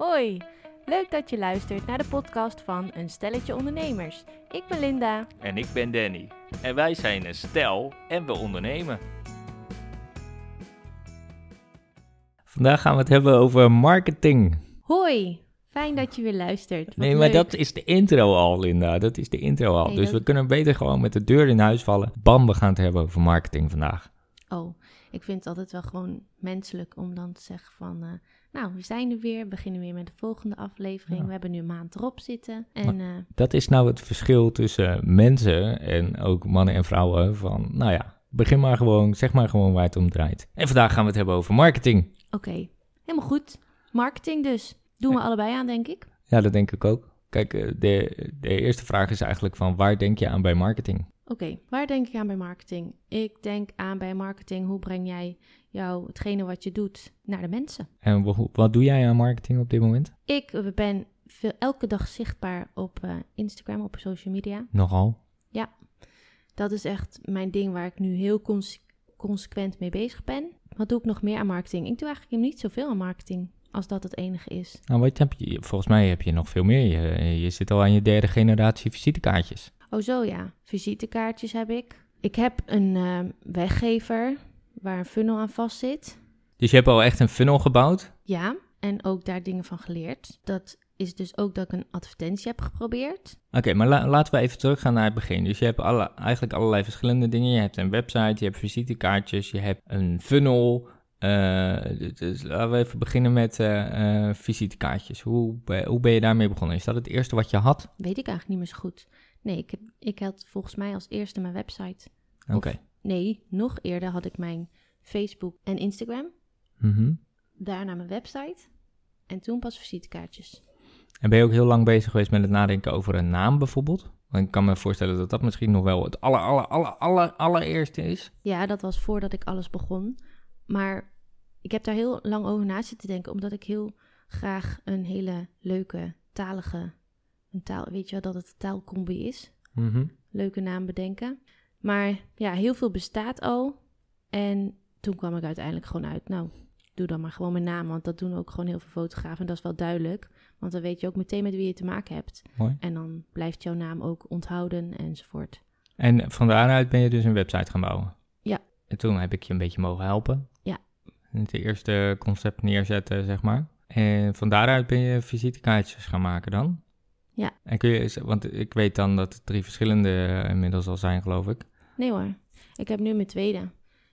Hoi, leuk dat je luistert naar de podcast van Een Stelletje Ondernemers. Ik ben Linda. En ik ben Danny. En wij zijn een stel en we ondernemen. Vandaag gaan we het hebben over marketing. Hoi, fijn dat je weer luistert. Wat nee, maar leuk. dat is de intro al, Linda. Dat is de intro al. Nee, dus dat- we kunnen beter gewoon met de deur in huis vallen. Bam, we gaan het hebben over marketing vandaag. Oh, ik vind het altijd wel gewoon menselijk om dan te zeggen van... eh, nou, we zijn er weer, we beginnen weer met de volgende aflevering. Ja. We hebben nu een maand erop zitten. En eh, Dat is nou het verschil tussen mensen en ook mannen en vrouwen. Van, nou ja, begin maar gewoon, zeg maar gewoon waar het om draait. En vandaag gaan we het hebben over marketing. oké, helemaal goed. Marketing dus. Doen we allebei aan, denk ik. Ja, dat denk ik ook. Kijk, eh, de, de eerste vraag is eigenlijk van waar denk je aan bij marketing? Oké, waar denk ik aan bij marketing? Ik denk aan bij marketing, hoe breng jij jou hetgene wat je doet naar de mensen? En wa- wat doe jij aan marketing op dit moment? Ik eh, ben veel, elke dag zichtbaar op eh, Instagram, op social media. Nogal. Dat is echt mijn ding waar ik nu heel cons- consequent mee bezig ben. Wat doe ik nog meer aan marketing? Ik doe eigenlijk niet zoveel aan marketing, als dat het enige is. Nou, wat heb je, volgens mij heb je nog veel meer. Je, je zit al aan je derde generatie visitekaartjes. Oh zo ja, visitekaartjes heb ik. Ik heb een eh, weggever waar een funnel aan vast zit. Dus je hebt al echt een funnel gebouwd. Ja, en ook daar dingen van geleerd. Dat is dus ook dat ik een advertentie heb geprobeerd. Oké, maar la- laten we even teruggaan naar het begin. Dus je hebt alle, eigenlijk allerlei verschillende dingen. Je hebt een website, je hebt visitekaartjes, je hebt een funnel. Eh, dus laten we even beginnen met eh, eh, visitekaartjes. Hoe, hoe ben je daarmee begonnen? Is dat het eerste wat je had? Weet ik eigenlijk niet meer zo goed. Nee, ik, heb, ik had volgens mij als eerste mijn website. Oké. Nee, nog eerder had ik mijn Facebook en Instagram. Mhm. Daarna mijn website. En toen pas visitekaartjes. En ben je ook heel lang bezig geweest met het nadenken over een naam bijvoorbeeld? Want ik kan me voorstellen dat dat misschien nog wel het aller, aller, aller, aller, allereerste is. Ja, dat was voordat ik alles begon. Maar ik heb daar heel lang over na zitten denken. Omdat ik heel graag een hele leuke talige... Een taal, weet je wel dat het taalcombi is? Mhm. leuke naam bedenken. Maar ja, heel veel bestaat al. En toen kwam ik uiteindelijk gewoon uit, nou, doe dan maar gewoon mijn naam. Want dat doen ook gewoon heel veel fotografen. En dat is wel duidelijk. Want dan weet je ook meteen met wie je te maken hebt. Mooi. En dan blijft jouw naam ook onthouden enzovoort. En van daaruit ben je dus een website gaan bouwen? Ja. En toen heb ik je een beetje mogen helpen? Ja. Het eerste concept neerzetten, zeg maar. En van daaruit ben je visitekaartjes gaan maken dan? Ja. En kun je, want ik weet dan dat er drie verschillende eh, inmiddels al zijn, geloof ik. Nee hoor, ik heb nu mijn tweede.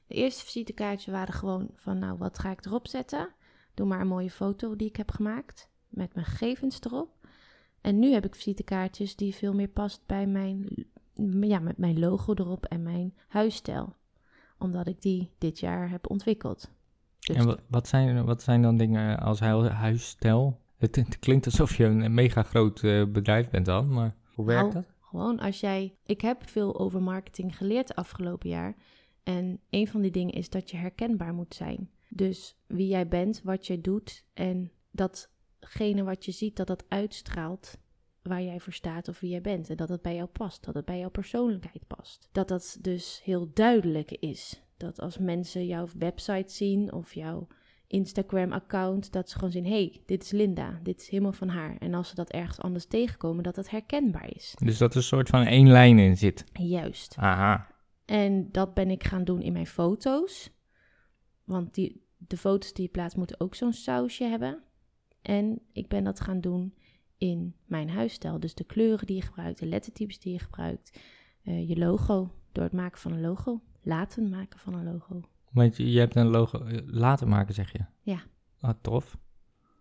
De eerste visitekaartjes waren gewoon van, nou, wat ga ik erop zetten? Doe maar een mooie foto die ik heb gemaakt met mijn gegevens erop. En nu heb ik visitekaartjes die veel meer past bij mijn, ja, met mijn logo erop en mijn huisstijl. Omdat ik die dit jaar heb ontwikkeld. Dus En wat, zijn, wat zijn dan dingen als hu- huisstijl? Het, het klinkt alsof je een mega groot eh, bedrijf bent dan, maar hoe werkt Nou, dat? Gewoon als jij. Ik heb veel over marketing geleerd afgelopen jaar. En een van die dingen is dat je herkenbaar moet zijn. Dus wie jij bent, wat je doet en datgene wat je ziet, dat dat uitstraalt waar jij voor staat of wie jij bent. En dat het bij jou past, dat het bij jouw persoonlijkheid past. Dat dat dus heel duidelijk is. Dat als mensen jouw website zien of jouw Instagram-account, dat ze gewoon zien: hey, dit is Linda, dit is helemaal van haar. En als ze dat ergens anders tegenkomen, dat het herkenbaar is. Dus dat er een soort van één lijn in zit. Juist. Aha. En dat ben ik gaan doen in mijn foto's. Want die, de foto's die je plaatst moeten ook zo'n sausje hebben. En ik ben dat gaan doen in mijn huisstijl. Dus de kleuren die je gebruikt, de lettertypes die je gebruikt. eh, je logo, door het maken van een logo. Laten maken van een logo. Want je, je hebt een logo eh, laten maken, zeg je? Ja. Ah, tof.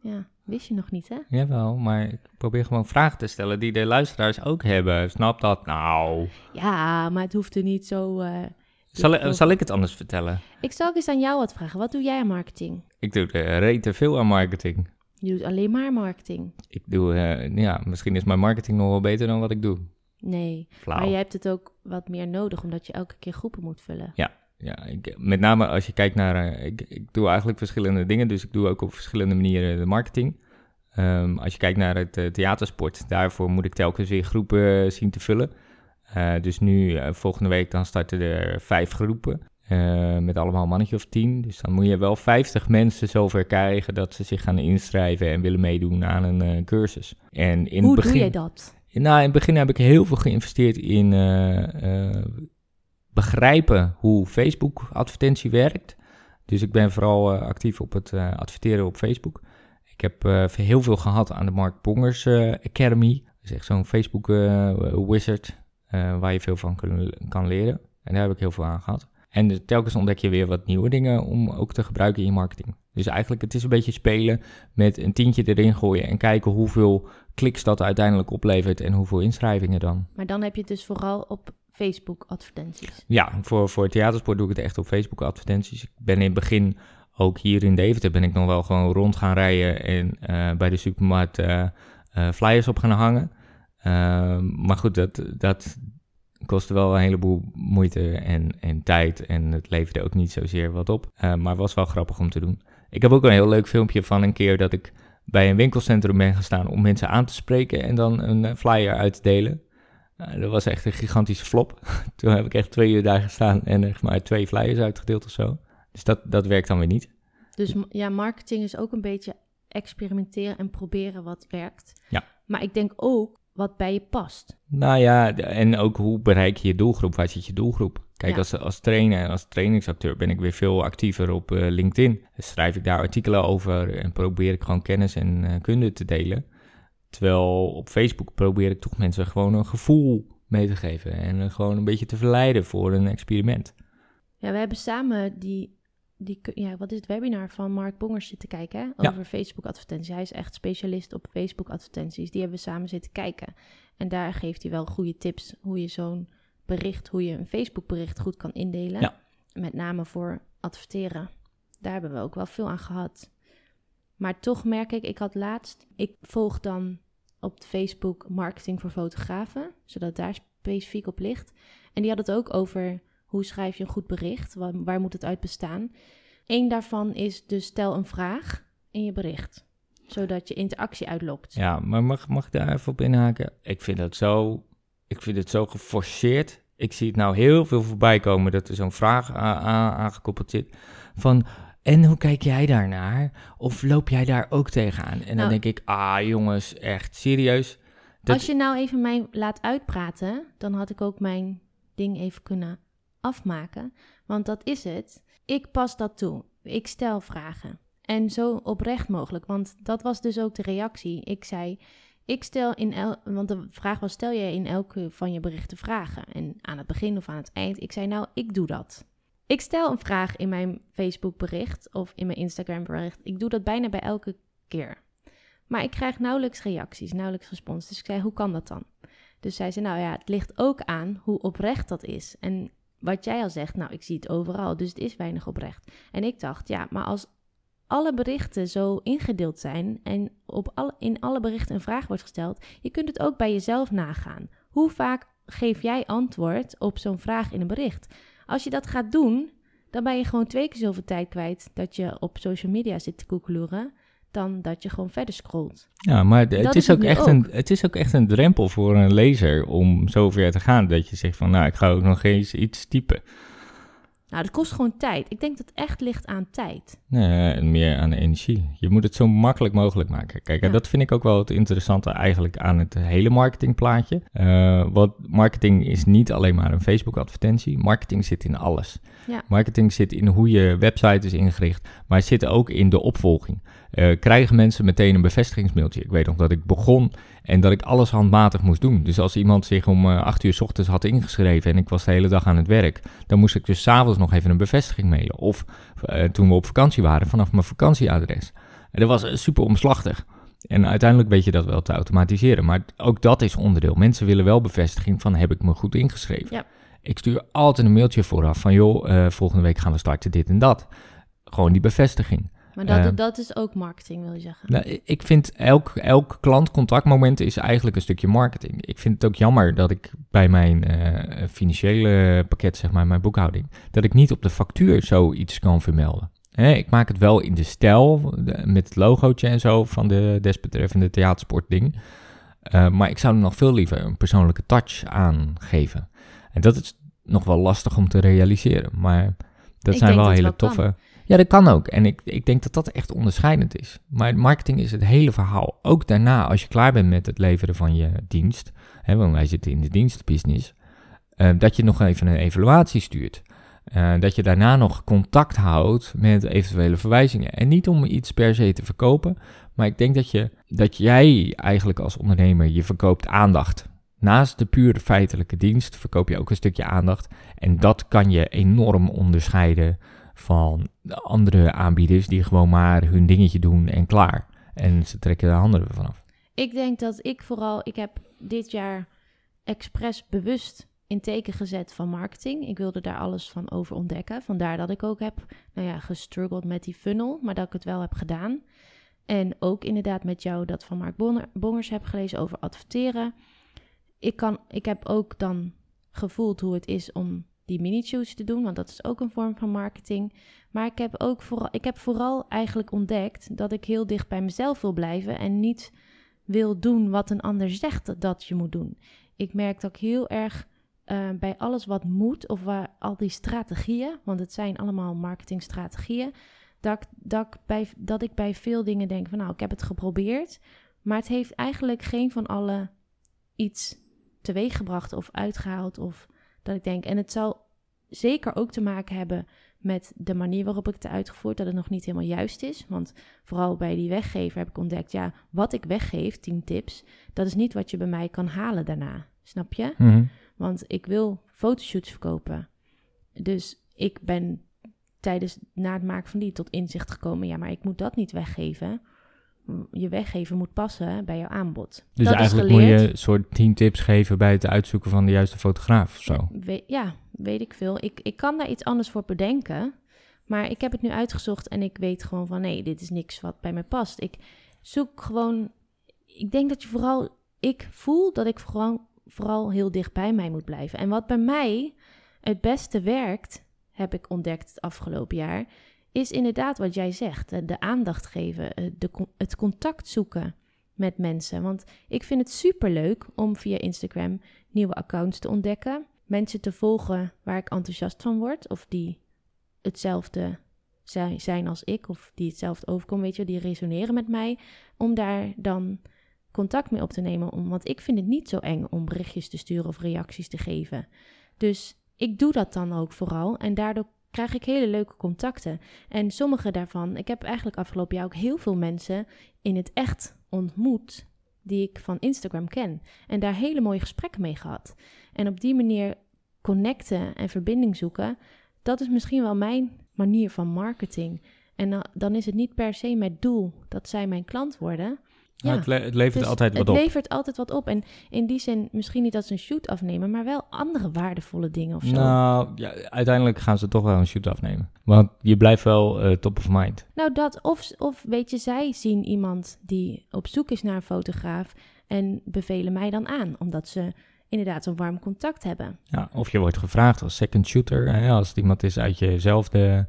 Ja, wist je nog niet hè? Jawel, maar ik probeer gewoon vragen te stellen die de luisteraars ook hebben. Snap dat nou? Ja, maar het hoeft er niet zo... eh, Zal, ik- zal ik het anders vertellen? Ik zal ook eens aan jou wat vragen. Wat doe jij aan marketing? Ik doe er rete veel aan marketing. Je doet alleen maar marketing. Ik doe, eh, ja, misschien is mijn marketing nog wel beter dan wat ik doe. Nee, Flauw. maar je hebt het ook wat meer nodig, omdat je elke keer groepen moet vullen. Ja, ik, met name als je kijkt naar... eh, ik, ik doe eigenlijk verschillende dingen, dus ik doe ook op verschillende manieren de marketing. Ehm, als je kijkt naar het eh, theatersport, daarvoor moet ik telkens weer groepen eh, zien te vullen. Dus nu, volgende week, dan starten er vijf groepen. met allemaal een mannetje of tien. Dus dan moet je wel 50 mensen zover krijgen dat ze zich gaan inschrijven en willen meedoen aan een cursus. En in Hoe het begin, doe jij dat? Nou, in het begin heb ik heel veel geïnvesteerd in begrijpen hoe Facebook advertentie werkt. Dus ik ben vooral eh, actief op het eh, adverteren op Facebook. Ik heb eh, heel veel gehad aan de Mark Bongers Academy. Dat is echt zo'n Facebook wizard waar je veel van kan, leren. En daar heb ik heel veel aan gehad. En telkens ontdek je weer wat nieuwe dingen om ook te gebruiken in je marketing. Dus eigenlijk het is een beetje spelen met een tientje erin gooien en kijken hoeveel kliks dat uiteindelijk oplevert en hoeveel inschrijvingen dan. Maar dan heb je het dus vooral op Facebook advertenties. Ja, voor, voor theatersport doe ik het echt op Facebook advertenties. Ik ben in het begin, ook hier in Deventer, ben ik nog wel gewoon rond gaan rijden en eh, bij de supermarkt eh, eh, flyers op gaan hangen. Ehm, maar goed, dat, dat kostte wel een heleboel moeite en, en tijd en het leverde ook niet zozeer wat op. Maar was wel grappig om te doen. Ik heb ook een heel leuk filmpje van een keer dat ik bij een winkelcentrum ben gestaan om mensen aan te spreken en dan een flyer uit te delen. Nou, dat was echt een gigantische flop. Toen heb ik echt twee uur daar gestaan en echt maar twee flyers uitgedeeld of zo. Dus dat, dat werkt dan weer niet. Dus ja, marketing is ook een beetje experimenteren en proberen wat werkt. Ja. Maar ik denk ook wat bij je past. Nou ja, en ook hoe bereik je je doelgroep? Waar zit je doelgroep? Kijk, Ja. als, als trainer en als trainingsacteur ben ik weer veel actiever op eh, LinkedIn. Dus schrijf ik daar artikelen over en probeer ik gewoon kennis en eh, kunde te delen. Terwijl op Facebook probeer ik toch mensen gewoon een gevoel mee te geven. En gewoon een beetje te verleiden voor een experiment. Ja, we hebben samen die, die ja, wat is het webinar van Mark Bongers zitten kijken hè? Ja. over Facebook advertenties. Hij is echt specialist op Facebook advertenties. Die hebben we samen zitten kijken. En daar geeft hij wel goede tips hoe je zo'n bericht, hoe je een Facebook bericht goed kan indelen. Ja. Met name voor adverteren. Daar hebben we ook wel veel aan gehad. Maar toch merk ik, ik had laatst, ik volg dan op Facebook marketing voor fotografen, zodat daar specifiek op ligt. En die had het ook over hoe schrijf je een goed bericht, waar, moet het uit bestaan. Eén daarvan is dus stel een vraag in je bericht, zodat je interactie uitlokt. Ja, maar mag, mag ik daar even op inhaken? Ik vind dat zo, ik vind het zo geforceerd. Ik zie het nou heel veel voorbij komen dat er zo'n vraag aangekoppeld zit van... En hoe kijk jij daarnaar? Of loop jij daar ook tegenaan? En dan Nou- denk ik, ah jongens, echt serieus? Dat- Als je nou even mij laat uitpraten, dan had ik ook mijn ding even kunnen afmaken. Want dat is het. Ik pas dat toe. Ik stel vragen. En zo oprecht mogelijk. Want dat was dus ook de reactie. Ik zei, ik stel in el... Want de vraag was, stel jij in elke van je berichten vragen? En aan het begin of aan het eind. Ik zei, nou, ik doe dat. Ik stel een vraag in mijn Facebook bericht of in mijn Instagram bericht. Ik doe dat bijna bij elke keer. Maar ik krijg nauwelijks reacties, nauwelijks respons. Dus ik zei, hoe kan dat dan? Dus zij zei, nou ja, het ligt ook aan hoe oprecht dat is. En wat jij al zegt, nou, ik zie het overal, dus het is weinig oprecht. En ik dacht, ja, maar als alle berichten zo ingedeeld zijn en op alle, in alle berichten een vraag wordt gesteld, je kunt het ook bij jezelf nagaan. Hoe vaak geef jij antwoord op zo'n vraag in een bericht? Als je dat gaat doen, dan ben je gewoon twee keer zoveel tijd kwijt dat je op social media zit te koekeloeren, dan dat je gewoon verder scrolt. Ja, maar het is, ook echt ook. Een, het is ook echt een drempel voor een lezer om zover te gaan. Dat je zegt van, nou, ik ga ook nog eens iets typen. Nou, dat kost gewoon tijd. Ik denk dat het echt ligt aan tijd. Nee, en meer aan energie. Je moet het zo makkelijk mogelijk maken. Kijk, en Ja. dat vind ik ook wel het interessante eigenlijk aan het hele marketingplaatje. Eh want marketing is niet alleen maar een Facebook-advertentie. Marketing zit in alles. Ja. Marketing zit in hoe je website is ingericht, maar het zit ook in de opvolging. Eh, krijgen mensen meteen een bevestigingsmailtje? Ik weet nog dat ik begon en dat ik alles handmatig moest doen. Dus als iemand zich om eh, 8 uur 's ochtends had ingeschreven en ik was de hele dag aan het werk, dan moest ik dus s'avonds nog even een bevestiging mailen. Of eh, toen we op vakantie waren, vanaf mijn vakantieadres. En dat was eh, super omslachtig. En uiteindelijk weet je dat wel te automatiseren. Maar ook dat is onderdeel. Mensen willen wel bevestiging van heb ik me goed ingeschreven. Ja. Ik stuur altijd een mailtje vooraf van joh, volgende week gaan we starten dit en dat. Gewoon die bevestiging. Maar dat, Eh. dat is ook marketing, wil je zeggen. Nou, ik vind elk, elk klantcontactmoment is eigenlijk een stukje marketing. Ik vind het ook jammer dat ik bij mijn eh, financiële pakket, zeg maar, mijn boekhouding, dat ik niet op de factuur zoiets kan vermelden. Ik maak het wel in de stijl, de- met het logootje en zo van de desbetreffende theatersportding. Eh, maar ik zou er nog veel liever een persoonlijke touch aan geven. En dat is nog wel lastig om te realiseren. Maar Dat Ik zijn wel hele wel toffe. Ja, dat kan ook. En ik, ik denk dat dat echt onderscheidend is. Maar marketing is het hele verhaal. Ook daarna, als je klaar bent met het leveren van je dienst, hè, want wij zitten in de dienstbusiness, eh, dat je nog even een evaluatie stuurt. Eh, dat je daarna nog contact houdt met eventuele verwijzingen. En niet om iets per se te verkopen, maar ik denk dat, je, dat jij eigenlijk als ondernemer, je verkoopt aandacht. Naast de pure feitelijke dienst verkoop je ook een stukje aandacht. En dat kan je enorm onderscheiden van de andere aanbieders die gewoon maar hun dingetje doen en klaar. En ze trekken de handen ervan af. Ik denk dat ik vooral, ik heb dit jaar expres bewust in teken gezet van marketing. Ik wilde daar alles van over ontdekken. Vandaar dat ik ook heb, nou ja, gestruggeld met die funnel, maar dat ik het wel heb gedaan. En ook inderdaad met jou dat van Mark Bongers heb gelezen over adverteren. Ik, kan, ik heb ook dan gevoeld hoe het is om die mini-choose te doen, want dat is ook een vorm van marketing. Maar ik heb ook vooral, ik heb vooral eigenlijk ontdekt dat ik heel dicht bij mezelf wil blijven en niet wil doen wat een ander zegt dat je moet doen. Ik merk dat ik heel erg eh, bij alles wat moet, of waar al die strategieën, want het zijn allemaal marketingstrategieën, dat, ik- dat, ik bij, dat ik bij veel dingen denk van nou, ik heb het geprobeerd, maar het heeft eigenlijk geen van alle iets teweeggebracht of uitgehaald of dat ik denk. En het zal zeker ook te maken hebben met de manier waarop ik het uitgevoerd, dat het nog niet helemaal juist is. Want vooral bij die weggever heb ik ontdekt, ja, wat ik weggeef, 10 tips, dat is niet wat je bij mij kan halen daarna. Snap je? Mhm. Want ik wil fotoshoots verkopen. Dus ik ben tijdens na het maken van die tot inzicht gekomen, ja, maar ik moet dat niet weggeven. Je weggeven moet passen bij jouw aanbod. Dus dat eigenlijk is moet je een soort 10 tips geven bij het uitzoeken van de juiste fotograaf of zo. We- ja, weet ik veel. Ik, ik kan daar iets anders voor bedenken. Maar ik heb het nu uitgezocht en ik weet gewoon van nee, dit is niks wat bij mij past. Ik zoek gewoon. Ik denk dat je vooral. Ik voel dat ik vooral, vooral heel dicht bij mij moet blijven. En wat bij mij het beste werkt, heb ik ontdekt het afgelopen jaar, is inderdaad wat jij zegt. eh, De aandacht geven, eh, de, het contact zoeken met mensen. Want ik vind het superleuk om via Instagram nieuwe accounts te ontdekken. Mensen te volgen waar ik enthousiast van word. Of die hetzelfde zijn, als ik. Of die hetzelfde overkomen, weet je, die resoneren met mij. Om daar dan contact mee op te nemen. Want ik vind het niet zo eng om berichtjes te sturen of reacties te geven. Dus ik doe dat dan ook vooral. En daardoor krijg ik hele leuke contacten. En sommige daarvan, ik heb eigenlijk afgelopen jaar ook heel veel mensen in het echt ontmoet. Die ik van Instagram ken. En daar hele mooie gesprekken mee gehad. En op die manier connecten en verbinding zoeken, dat is misschien wel mijn manier van marketing. En dan, is het niet per se mijn doel dat zij mijn klant worden. Ja, Ja, het, le- het levert Dus altijd wat het op. levert altijd wat op. En in die zin, misschien niet dat ze een shoot afnemen, maar wel andere waardevolle dingen of zo. Nou, ja, uiteindelijk gaan ze toch wel een shoot afnemen. Want je blijft wel eh, top of mind. Nou, dat of, of weet je, zij zien iemand die op zoek is naar een fotograaf en bevelen mij dan aan, omdat ze inderdaad een warm contact hebben. Ja, of je wordt gevraagd als second shooter, hè, als het iemand is uit jezelfde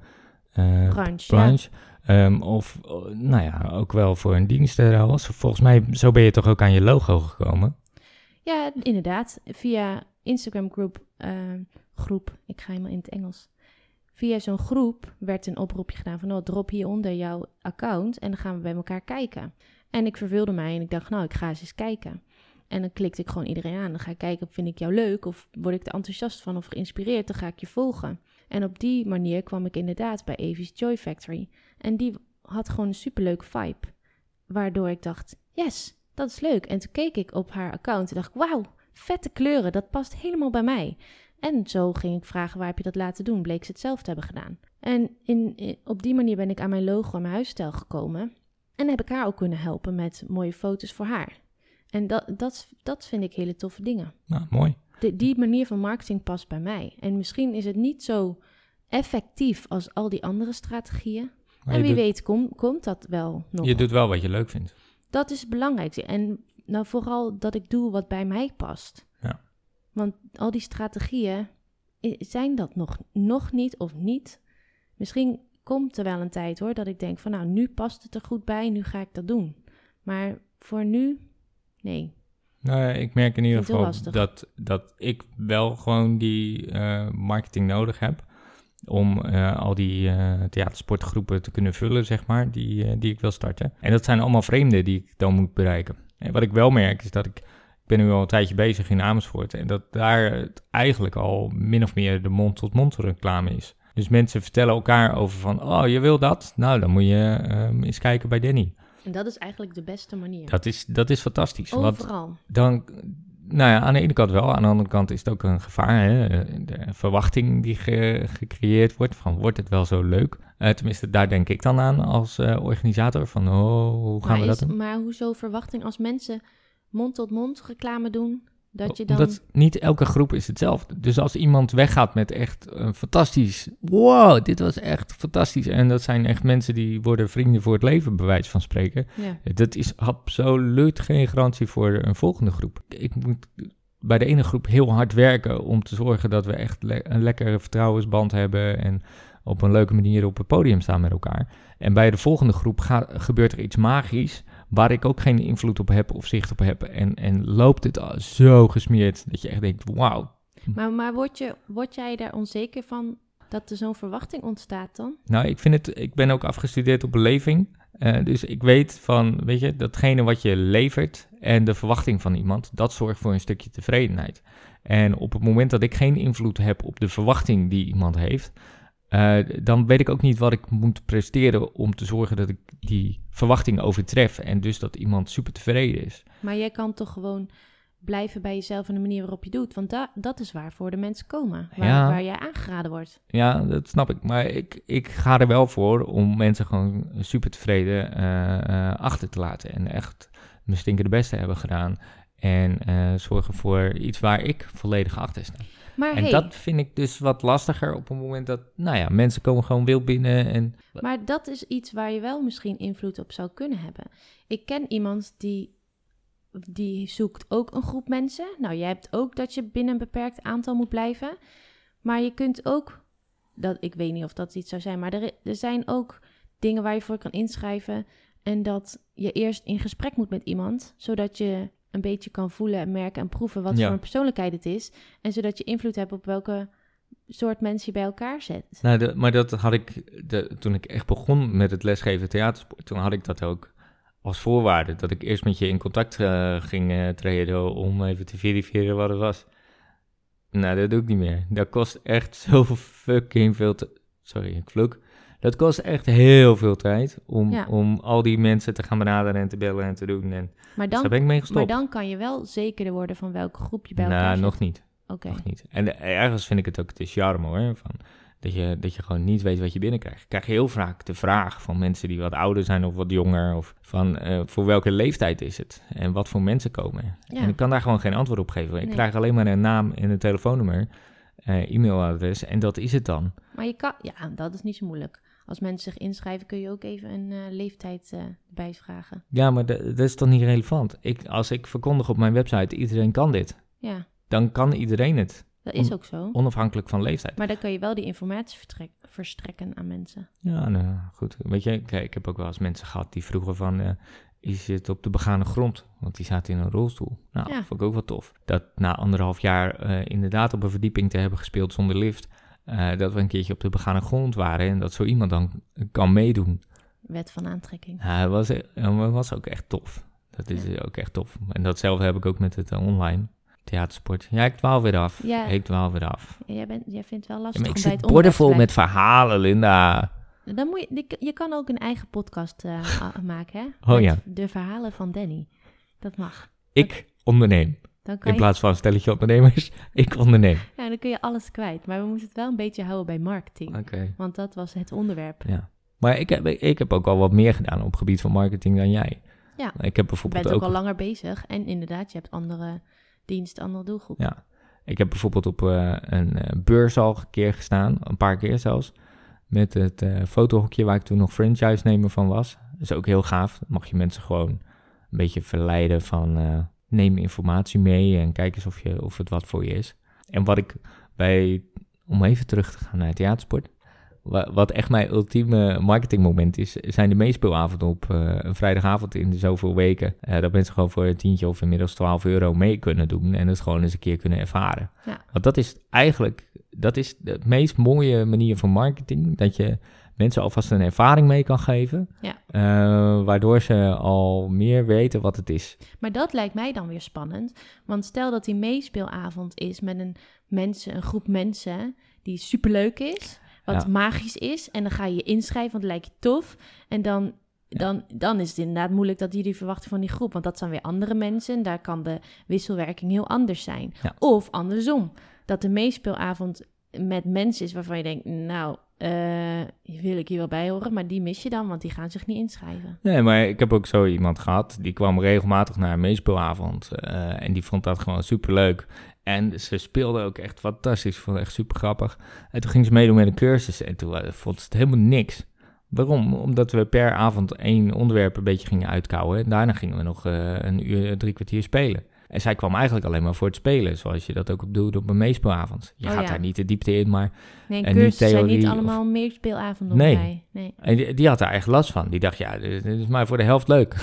eh Branche. Ja. Ehm, of, eh, nou ja, ook wel voor een dienstenruil. Volgens mij, zo ben je toch ook aan je logo gekomen? Ja, inderdaad. Via Instagram groep, eh, groep, ik ga helemaal in het Engels. Via zo'n groep werd een oproepje gedaan van, oh, drop hieronder jouw account en dan gaan we bij elkaar kijken. En ik verveelde mij en ik dacht, nou, ik ga eens eens kijken. En dan klikte ik gewoon iedereen aan. Dan ga ik kijken, vind ik jou leuk of word ik er enthousiast van of geïnspireerd, dan ga ik je volgen. En op die manier kwam ik inderdaad bij Evie's Joy Factory. En die had gewoon een superleuk vibe. Waardoor ik dacht, yes, dat is leuk. En toen keek ik op haar account en dacht ik, wauw, vette kleuren, dat past helemaal bij mij. En zo ging ik vragen, waar heb je dat laten doen? Bleek ze het zelf te hebben gedaan. En in, in- op die manier ben ik aan mijn logo en mijn huisstijl gekomen. En heb ik haar ook kunnen helpen met mooie foto's voor haar. En dat, dat, dat vind ik hele toffe dingen. Nou, mooi. De, die manier van marketing past bij mij. En misschien is het niet zo effectief als al die andere strategieën. Maar en wie doet, weet kom- komt dat wel nog. je doet wel wat je leuk vindt. Dat is het belangrijkste. En nou vooral dat ik doe wat bij mij past. Ja. Want al die strategieën zijn dat nog, nog niet of niet. Misschien komt er wel een tijd hoor dat ik denk van nou nu past het er goed bij, nu ga ik dat doen. Maar voor nu, nee. Nou, ik merk in ieder geval dat, dat ik wel gewoon die eh, marketing nodig heb. Om eh, al die uh, theatersportgroepen te kunnen vullen, zeg maar, die, uh, die ik wil starten. En dat zijn allemaal vreemden die ik dan moet bereiken. En wat ik wel merk is dat ik, ik ben nu al een tijdje bezig in Amersfoort en dat daar het eigenlijk al min of meer de mond-tot-mond reclame is. Dus mensen vertellen elkaar over van, oh, je wil dat? Nou, dan moet je uh, eens kijken bij Danny. En dat is eigenlijk de beste manier. Dat is, dat is fantastisch. Overal. Want dan, nou ja, aan de ene kant wel. Aan de andere kant is het ook een gevaar. Hè? De verwachting die ge, gecreëerd wordt van, wordt het wel zo leuk? Uh, tenminste, daar denk ik dan aan als uh, organisator. Van, oh, hoe gaan maar we dat is, doen? Maar hoezo verwachting als mensen mond-tot-mond reclame doen... Dat je dan... Omdat niet elke groep is hetzelfde. Dus als iemand weggaat met echt een fantastisch... Wow, dit was echt fantastisch. En dat zijn echt mensen die worden vrienden voor het leven, bij wijze van spreken. Ja. Dat is absoluut geen garantie voor een volgende groep. Ik moet bij de ene groep heel hard werken om te zorgen dat we echt le een lekkere vertrouwensband hebben en op een leuke manier op het podium staan met elkaar. En bij de volgende groep gaat, gebeurt er iets magisch waar ik ook geen invloed op heb of zicht op heb. En, en loopt het zo gesmeerd dat je echt denkt, wauw. Maar, maar word, je, word jij daar onzeker van dat er zo'n verwachting ontstaat dan? Nou, ik vind het, ik ben ook afgestudeerd op beleving. Uh, dus ik weet van, weet je, datgene wat je levert en de verwachting van iemand, dat zorgt voor een stukje tevredenheid. En op het moment dat ik geen invloed heb op de verwachting die iemand heeft, uh, dan weet ik ook niet wat ik moet presteren om te zorgen dat ik die verwachting overtref en dus dat iemand super tevreden is. Maar jij kan toch gewoon blijven bij jezelf en de manier waarop je doet, want da dat is waarvoor de mensen komen, waar, Ja. waar jij aangeraden wordt. Ja, dat snap ik. Maar ik, ik ga er wel voor om mensen gewoon super tevreden eh, eh, achter te laten. En echt mijn stinkende beste hebben gedaan. En eh, zorgen voor iets waar ik volledig achter sta. Maar En hey, dat vind ik dus wat lastiger op het moment dat, nou ja, mensen komen gewoon wild binnen. En Maar dat is iets waar je wel misschien invloed op zou kunnen hebben. Ik ken iemand die, die zoekt ook een groep mensen. Nou, jij hebt ook dat je binnen een beperkt aantal moet blijven. Maar je kunt ook, dat, ik weet niet of dat iets zou zijn, maar er, er zijn ook dingen waar je voor kan inschrijven. En dat je eerst in gesprek moet met iemand, zodat je een beetje kan voelen en merken en proeven wat Ja. voor een persoonlijkheid het is. En zodat je invloed hebt op welke soort mensen je bij elkaar zet. Nou, de- maar dat had ik de, toen ik echt begon met het lesgeven theatersport. Toen had ik dat ook als voorwaarde. Dat ik eerst met je in contact eh, ging eh, treden om even te verifiëren wat het was. Nou, dat doe ik niet meer. Dat kost echt zo fucking veel te... Sorry, ik vloek. Dat kost echt heel veel tijd om, Ja. om al die mensen te gaan benaderen en te bellen en te doen. En Maar dus daar dan, ben ik mee maar gestopt. dan kan je wel zekerder worden van welke groep je bij elkaar nou, nog niet. Oké. Nog niet. En eh, ergens vind ik het ook de charme hoor. Van, dat, je, dat je gewoon niet weet wat je binnenkrijgt. Ik krijg heel vaak de vraag van mensen die wat ouder zijn of wat jonger. Of van eh, voor welke leeftijd is het? En wat voor mensen komen. Ja. En ik kan daar gewoon geen antwoord op geven. Ik Nee. krijg alleen maar een naam en een telefoonnummer. eh, e-mailadres en dat is het dan. Maar je kan, ja, dat is niet zo moeilijk. Als mensen zich inschrijven, kun je ook even een eh, leeftijd eh bijvragen. Ja, maar dat is toch niet relevant? Ik, als ik verkondig op mijn website, iedereen kan dit. Ja, Dan kan iedereen het, dat is ook zo. onafhankelijk van leeftijd. Maar dan kan je wel die informatie vertrek- verstrekken aan mensen. Ja, nou, goed. Weet je, kijk, ik heb ook wel eens mensen gehad die vroegen van... eh, is het op de begane grond? Want die zaten in een rolstoel. Nou, Ja. vond ik ook wel tof. Dat na anderhalf jaar inderdaad op een verdieping te hebben gespeeld zonder lift... eh, dat we een keertje op de begane grond waren... en dat zo iemand dan kan meedoen. Wet van aantrekking. Ja, was, eh, was ook echt tof. Dat is ook echt tof. En datzelfde heb ik ook met het eh, online theatersport. Ja, ik dwaal weer af. Ja. Ik dwaal weer af. Ja, Jij, bent, jij vindt het wel Ja, lastig maar om bij het boordevol onderwerp met verhalen, Linda. Dan moet je, je- kan ook een eigen podcast maken, hè? Oh Met ja. De verhalen van Danny. Dat mag. Ik onderneem. Dan, kan In je, plaats van stelletje ondernemers, ik onderneem. ja, dan kun je alles kwijt. Maar we moeten het wel een beetje houden bij marketing. Want dat was het onderwerp. Ja. Maar ik heb, ik heb ook al wat meer gedaan op het gebied van marketing dan jij. Ja. Ik heb Je bijvoorbeeld bent ook ook, al langer bezig. En inderdaad, je hebt andere diensten, andere doelgroepen. Ja. ik heb bijvoorbeeld op eh, een eh, beurs al een keer gestaan, een paar keer zelfs. Met het eh, fotohokje waar ik toen nog franchise-nemer van was. Dat is ook heel gaaf. Dan mag je mensen gewoon een beetje verleiden van neem informatie mee en kijk eens of, je, of het wat voor je is. En wat ik bij, om even terug te gaan naar theatersport. wa- wat echt mijn ultieme marketingmoment is, zijn de meespeelavonden op eh, een vrijdagavond in zoveel weken. Eh, dat mensen gewoon voor een tientje of inmiddels 12 euro mee kunnen doen en het gewoon eens een keer kunnen ervaren. Ja. Want dat is eigenlijk, dat is de meest mooie manier van marketing, dat je mensen alvast een ervaring mee kan geven, Ja. eh, waardoor ze al meer weten wat het is. Maar dat lijkt mij dan weer spannend. Want stel dat die meespeelavond is met een, mensen, een groep mensen die superleuk is, wat Ja. magisch is. En dan ga je je inschrijven, want het lijkt je tof. En dan, dan, dan is het inderdaad moeilijk dat jullie verwachten van die groep. Want dat zijn weer andere mensen. En daar kan de wisselwerking heel anders zijn. Ja. Of andersom, dat de meespeelavond met mensen is waarvan je denkt, nou, eh, wil ik hier wel bij horen. Maar die mis je dan, want die gaan zich niet inschrijven. Nee, maar ik heb ook zo iemand gehad, die kwam regelmatig naar een meespeelavond eh, en die vond dat gewoon superleuk. En ze speelde ook echt fantastisch, vond het echt super grappig. En toen ging ze meedoen met een cursus en toen eh, vond ze het helemaal niks. Waarom? Omdat we per avond één onderwerp een beetje gingen uitkouwen. En daarna gingen we nog een uur, drie kwartier spelen. En zij kwam eigenlijk alleen maar voor het spelen, zoals je dat ook doet op een meespeelavond. Je Oh, gaat ja. daar niet de diepte in, maar Nee, En cursussen zijn niet allemaal meespeelavonden Nee. bij. Nee. En die, die had er echt last van. Die dacht, ja, dit, is maar voor de helft leuk.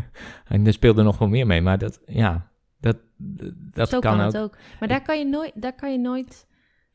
en er speelde nog wel meer mee, maar dat, ja, dat, dat zo kan, kan, ook. het ook. Maar daar kan je nooit, daar kan je nooit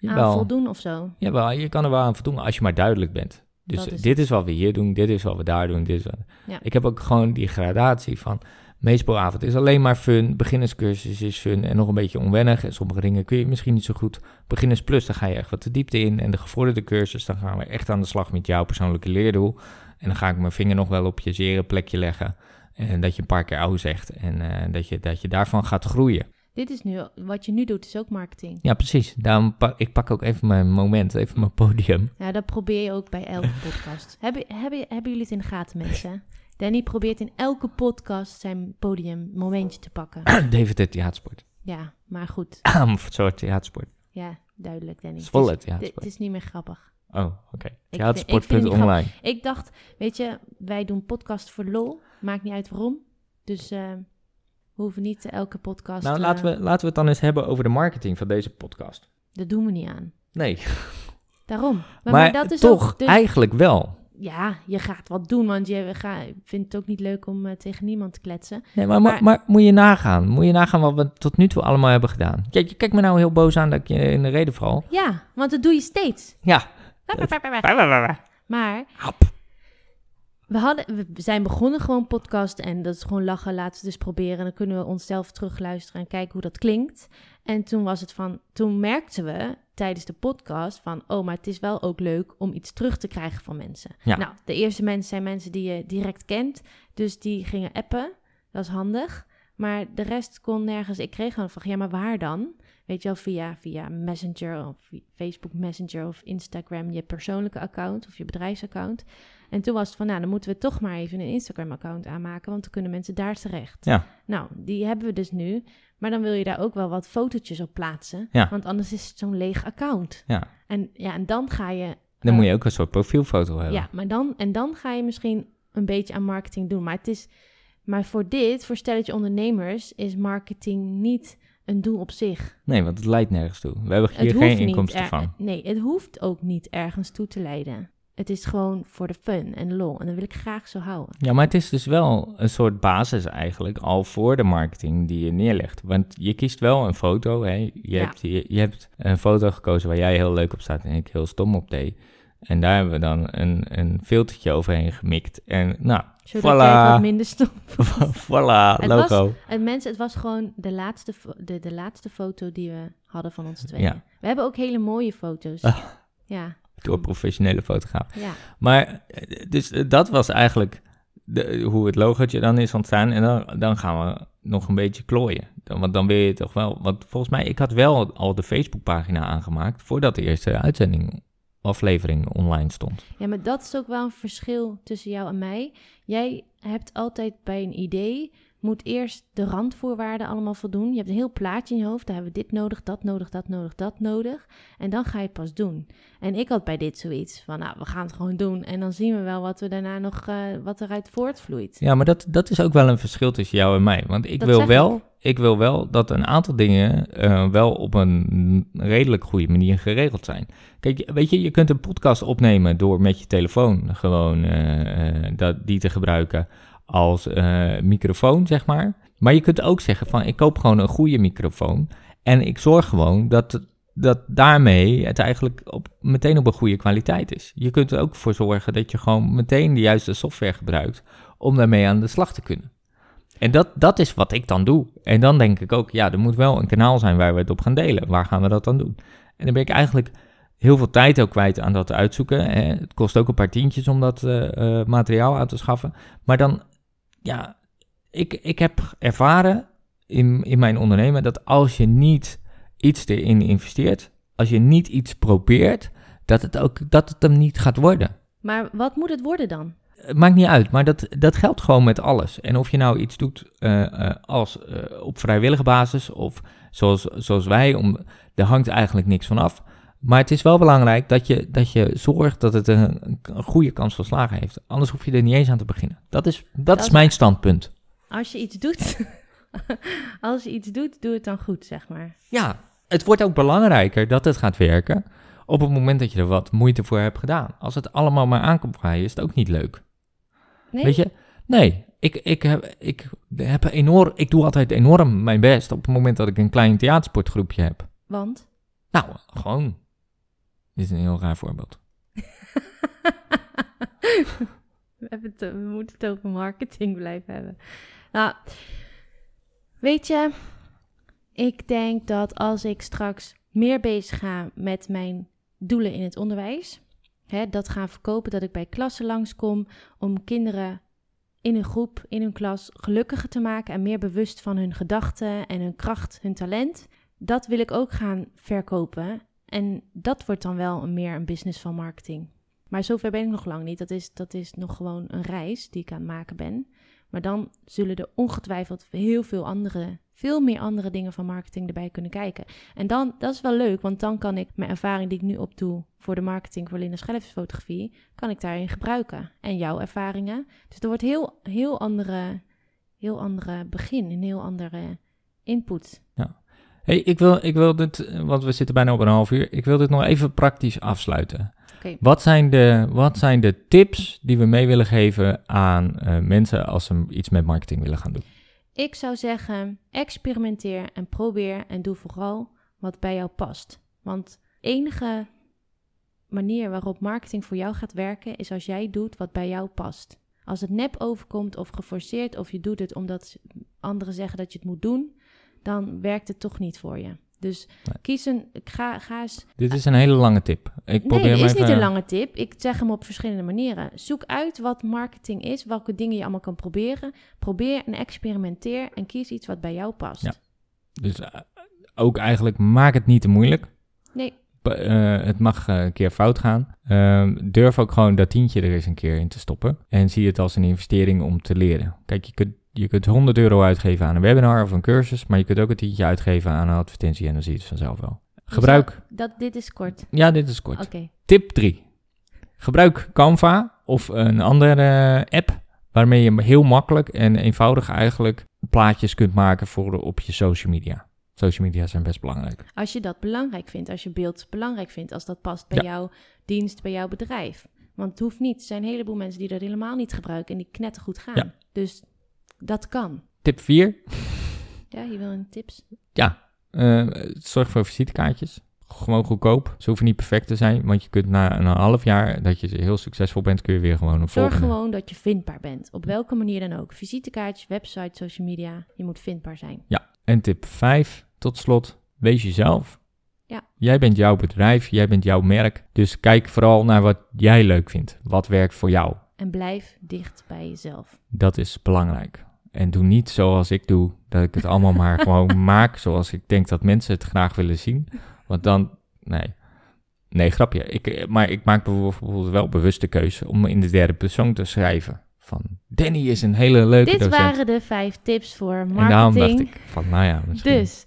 aan voldoen of zo. jawel, je kan er wel aan voldoen als je maar duidelijk bent. Dus is dit het. is wat we hier doen, dit is wat we daar doen, dit is wat... Ja. Ik heb ook gewoon die gradatie van... Meespeelavond is alleen maar fun, beginnerscursus is fun en nog een beetje onwennig. En sommige dingen kun je misschien niet zo goed. Beginners plus, dan ga je echt wat de diepte in. En de gevorderde cursus, dan gaan we echt aan de slag met jouw persoonlijke leerdoel. En dan ga ik mijn vinger nog wel op je zere plekje leggen. En dat je een paar keer oude zegt. En eh, dat, je, dat je daarvan gaat groeien. Dit is nu, wat je nu doet, is ook marketing. Ja, precies. Daarom pak ik pak ook even mijn moment, even mijn podium. Ja, dat probeer je ook bij elke podcast. hebben, hebben, hebben jullie het in de gaten, mensen? Danny probeert in elke podcast zijn podium momentje te pakken. David het theatersport. Ja, maar goed. Een soort theatersport. Ja, duidelijk, Danny. Het is, het theatersport. is niet meer grappig. Oh, oké. vind- ik vind het niet Theatersport.online. Ik dacht, weet je, wij doen podcast voor lol. Maakt niet uit waarom. Dus eh, we hoeven niet elke podcast... Nou, eh, laten we, laten we het dan eens hebben over de marketing van deze podcast. Dat doen we niet aan. Nee, Daarom. maar, dat is toch ook eigenlijk wel. Ja, je gaat wat doen, want je ga, vindt het ook niet leuk om eh, tegen niemand te kletsen. Nee, maar, maar, Maar- maar moet je nagaan. Moet je nagaan wat we tot nu toe allemaal hebben gedaan. Kijk, je kijkt me nou heel boos aan dat ik je in de reden val. Ja, want dat doe je steeds. Ja. Maar Hap. We, hadden, we zijn begonnen gewoon podcast en dat is gewoon lachen, laten we het dus proberen. Dan kunnen we onszelf terugluisteren en kijken hoe dat klinkt. En toen was het van, toen merkten we tijdens de podcast van, oh, maar het is wel ook leuk om iets terug te krijgen van mensen. Ja. Nou, de eerste mensen zijn mensen die je direct kent, dus die gingen appen. Dat is handig. Maar de rest kon nergens. Ik kreeg gewoon van, ja, maar waar dan? Weet je wel, via, via Messenger of Facebook Messenger of Instagram, je persoonlijke account of je bedrijfsaccount. En toen was het van, nou, dan moeten we toch maar even een Instagram-account aanmaken, want dan kunnen mensen daar terecht. Ja. Nou, die hebben we dus nu. Maar dan wil je daar ook wel wat fotootjes op plaatsen, Ja. want anders is het zo'n leeg account. Ja. En, ja, en dan ga je... Dan eh, moet je ook een soort profielfoto hebben. ja, maar dan, en dan ga je misschien een beetje aan marketing doen. Maar, het is, maar voor dit, voor stelletje ondernemers, is marketing niet een doel op zich. Nee, want het leidt nergens toe. We hebben hier geen inkomsten er- van. Nee, het hoeft ook niet ergens toe te leiden. Het is gewoon voor de fun en lol. En dat wil ik graag zo houden. Ja, maar het is dus wel een soort basis eigenlijk al voor de marketing die je neerlegt. Want je kiest wel een foto. Hè? Je, Ja. hebt, je, je hebt een foto gekozen waar jij heel leuk op staat en ik heel stom op deed. En daar hebben we dan een, een filtertje overheen gemikt. En nou, Zodat jij het wat voilà, minder stom voilà, Het logo. En mensen, het was gewoon de laatste, de, de laatste foto die we hadden van ons tweeën. Ja. We hebben ook hele mooie foto's. Ah. Ja, Door professionele fotograaf. ja. Maar, dus eh, dat was eigenlijk de, hoe het logootje dan is ontstaan. En dan, dan gaan we nog een beetje klooien. Dan, want dan wil je toch wel... Want volgens mij, ik had wel al de Facebookpagina aangemaakt... voordat de eerste uitzending, aflevering online stond. Ja, maar dat is ook wel een verschil tussen jou en mij. Jij hebt altijd bij een idee, moet eerst de randvoorwaarden allemaal voldoen. Je hebt een heel plaatje in je hoofd. Daar hebben we dit nodig, dat nodig, dat nodig, dat nodig. En dan ga je het pas doen. En ik had bij dit zoiets van, nou, we gaan het gewoon doen. En dan zien we wel wat we daarna nog, uh, wat eruit voortvloeit. Ja, maar dat, dat is ook wel een verschil tussen jou en mij. Want ik wil wel, ik. wil wel dat een aantal dingen uh, wel op een redelijk goede manier geregeld zijn. Kijk, weet je, je kunt een podcast opnemen door met je telefoon gewoon uh, dat, die te gebruiken als uh, microfoon, zeg maar. Maar je kunt ook zeggen van, ik koop gewoon een goede microfoon en ik zorg gewoon dat, dat daarmee het eigenlijk op, meteen op een goede kwaliteit is. Je kunt er ook voor zorgen dat je gewoon meteen de juiste software gebruikt om daarmee aan de slag te kunnen. En dat, dat is wat ik dan doe. En dan denk ik ook, ja, er moet wel een kanaal zijn waar we het op gaan delen. Waar gaan we dat dan doen? En dan ben ik eigenlijk heel veel tijd ook kwijt aan dat uitzoeken. Het kost ook een paar tientjes om dat uh, uh, materiaal aan te schaffen. Maar dan ja, ik, ik heb ervaren in, in mijn ondernemen dat als je niet iets erin investeert, als je niet iets probeert, dat het ook dat het hem niet gaat worden. Maar wat moet het worden dan? Het maakt niet uit, maar dat, dat geldt gewoon met alles. En of je nou iets doet uh, als uh, op vrijwillige basis of zoals, zoals wij, om, er hangt eigenlijk niks van af. Maar het is wel belangrijk dat je, dat je zorgt dat het een, een goede kans van slagen heeft. Anders hoef je er niet eens aan te beginnen. Dat is, dat, is mijn standpunt. Als je iets doet, als je iets doet, doe het dan goed, zeg maar. Ja, het wordt ook belangrijker dat het gaat werken op het moment dat je er wat moeite voor hebt gedaan. Als het allemaal maar aankomt vrij, is het ook niet leuk. Nee? Weet je? Nee, ik, ik, heb, ik, heb enorm, ik doe altijd enorm mijn best op het moment dat ik een klein theatersportgroepje heb. Want? Nou, gewoon dit is een heel raar voorbeeld. we, het, we moeten het over marketing blijven hebben. Nou, weet je, ik denk dat als ik straks meer bezig ga met mijn doelen in het onderwijs, hè, dat gaan verkopen, dat ik bij klassen langskom om kinderen in een groep, in hun klas gelukkiger te maken en meer bewust van hun gedachten en hun kracht, hun talent. Dat wil ik ook gaan verkopen. En dat wordt dan wel meer een business van marketing. Maar zover ben ik nog lang niet. Dat is, dat is nog gewoon een reis die ik aan het maken ben. Maar dan zullen er ongetwijfeld heel veel andere, veel meer andere dingen van marketing erbij kunnen kijken. En dan, dat is wel leuk, want dan kan ik mijn ervaring die ik nu opdoe voor de marketing voor Linda Schellefsfotografie, kan ik daarin gebruiken. En jouw ervaringen. Dus er wordt heel, heel andere, heel andere begin, een heel andere input. Ja. Hey, ik wil, ik wil dit, want we zitten bijna op een half uur. Ik wil dit nog even praktisch afsluiten. Okay. Wat, zijn de, wat zijn de tips die we mee willen geven aan uh, mensen als ze iets met marketing willen gaan doen? Ik zou zeggen, experimenteer en probeer en doe vooral wat bij jou past. Want enige manier waarop marketing voor jou gaat werken is als jij doet wat bij jou past. Als het nep overkomt of geforceerd of je doet het omdat anderen zeggen dat je het moet doen, dan werkt het toch niet voor je. Dus kies een, ga, ga eens... Dit is een hele lange tip. Ik nee, probeer het is niet een lange tip. Ik zeg hem op verschillende manieren. Zoek uit wat marketing is, welke dingen je allemaal kan proberen. Probeer en experimenteer en kies iets wat bij jou past. Ja. Dus uh, ook eigenlijk, maak het niet te moeilijk. Nee. Uh, het mag uh, een keer fout gaan. Ehm, durf ook gewoon dat tientje er eens een keer in te stoppen. En zie het als een investering om te leren. Kijk, je kunt je kunt 100 euro uitgeven aan een webinar of een cursus, maar je kunt ook een tientje uitgeven aan een advertentie en dan zie je het vanzelf wel. Dus Gebruik. dat, dit is kort. Ja, dit is kort. Tip 3. Gebruik Canva of een andere app waarmee je heel makkelijk en eenvoudig eigenlijk plaatjes kunt maken voor op je social media. Social media zijn best belangrijk. Als je dat belangrijk vindt, als je beeld belangrijk vindt, als dat past bij jouw dienst, bij jouw bedrijf. Want het hoeft niet. Er zijn een heleboel mensen die dat helemaal niet gebruiken en die knettergoed gaan. Ja. Dus dat kan. Tip 4. Ja, je wil een tips? Ja, uh, zorg voor visitekaartjes. Gewoon goedkoop. Ze hoeven niet perfect te zijn, want je kunt na een half jaar dat je heel succesvol bent, kun je weer gewoon een Zorg gewoon dat je vindbaar bent. Op welke manier dan ook. Visitekaartjes, website, social media. Je moet vindbaar zijn. Ja, en tip 5 tot slot. Wees jezelf. Ja. Jij bent jouw bedrijf, jij bent jouw merk. Dus kijk vooral naar wat jij leuk vindt. Wat werkt voor jou. En blijf dicht bij jezelf. Dat is belangrijk. En doe niet zoals ik doe, dat ik het allemaal maar gewoon maak zoals ik denk dat mensen het graag willen zien. Want dan, nee. Nee, grapje. Ik, maar ik maak bijvoorbeeld wel bewuste keuze om in de derde persoon te schrijven. van Danny is een hele leuke Dit docent. waren de vijf tips voor en daarom dacht marketing. ik van, nou ja, misschien. Dus,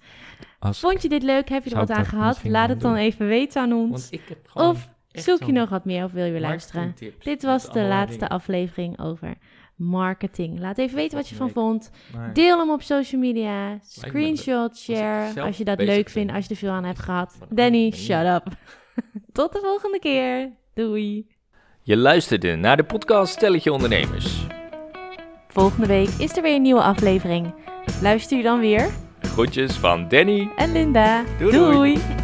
als, vond je dit leuk? Heb je er Zou wat aan gehad? Laat het dan doen. even weten aan ons. want ik heb gewoon Of echt zoek je nog wat meer of wil je weer luisteren? Dit was de laatste dingen. aflevering over marketing. Laat even weten wat je van vond. Deel hem op social media. Screenshot, share. Als je dat leuk vindt, als je er veel aan hebt gehad. Danny, shut up. Tot de volgende keer. Doei. Je luisterde naar de podcast Stelletje Ondernemers. Volgende week is er weer een nieuwe aflevering. Luister je dan weer? Groetjes van Danny. En Linda. Doei, doei. doei.